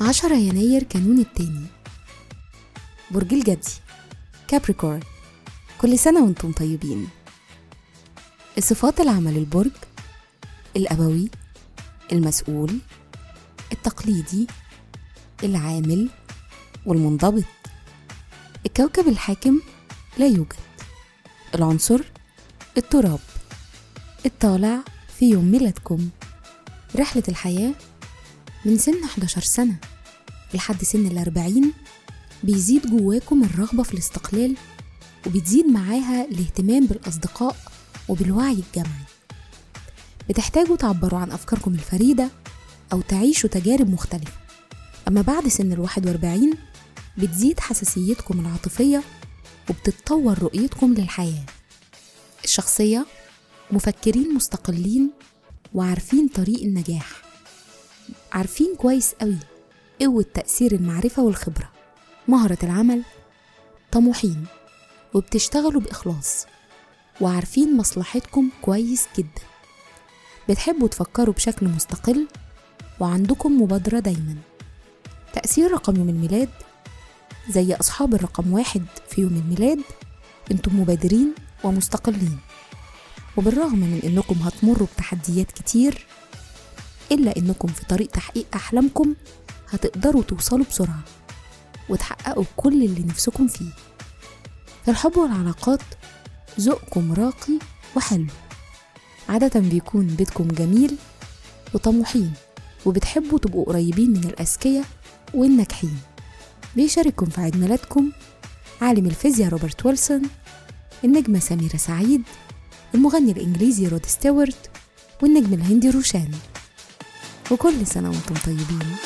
عشرة يناير كانون التاني. برج الجدي كابريكورن كل سنة وأنتم طيبين. الصفات العامة للبرج الأبوي المسؤول التقليدي العامل والمنضبط. الكوكب الحاكم لا يوجد. العنصر التراب. الطالع في يوم ميلادكم. رحلة الحياة من سن 11 سنة لحد سن الأربعين بيزيد جواكم الرغبة في الاستقلال وبتزيد معاها الاهتمام بالأصدقاء وبالوعي الجمعي بتحتاجوا تعبروا عن أفكاركم الفريدة أو تعيشوا تجارب مختلفة. أما بعد سن الواحد وأربعين بتزيد حساسيتكم العاطفية وبتتطور رؤيتكم للحياة. الشخصية مفكرين مستقلين وعارفين طريق النجاح. عارفين كويس قوي قوة تأثير المعرفة والخبرة. مهرة العمل طموحين وبتشتغلوا بإخلاص. وعارفين مصلحتكم كويس جدا. بتحبوا تفكروا بشكل مستقل وعندكم مبادرة دايما. تأثير رقم يوم الميلاد زي أصحاب الرقم واحد في يوم الميلاد أنتم مبادرين ومستقلين. وبالرغم من إنكم هتمروا بتحديات كتير إلا إنكم في طريق تحقيق أحلامكم هتقدروا توصلوا بسرعة وتحققوا كل اللي نفسكم فيه. في الحب والعلاقات ذوقكم راقي وحلو. عادة بيكون بيتكم جميل وطموحين وبتحبوا تبقوا قريبين من الأذكياء والناجحين. بيشارككم في عيد ميلادكم عالم الفيزياء روبرت ويلسون النجمة سميرة سعيد المغني الإنجليزي رود ستيوارت والنجم الهندي روشان. وكل سنة وأنتم طيبين.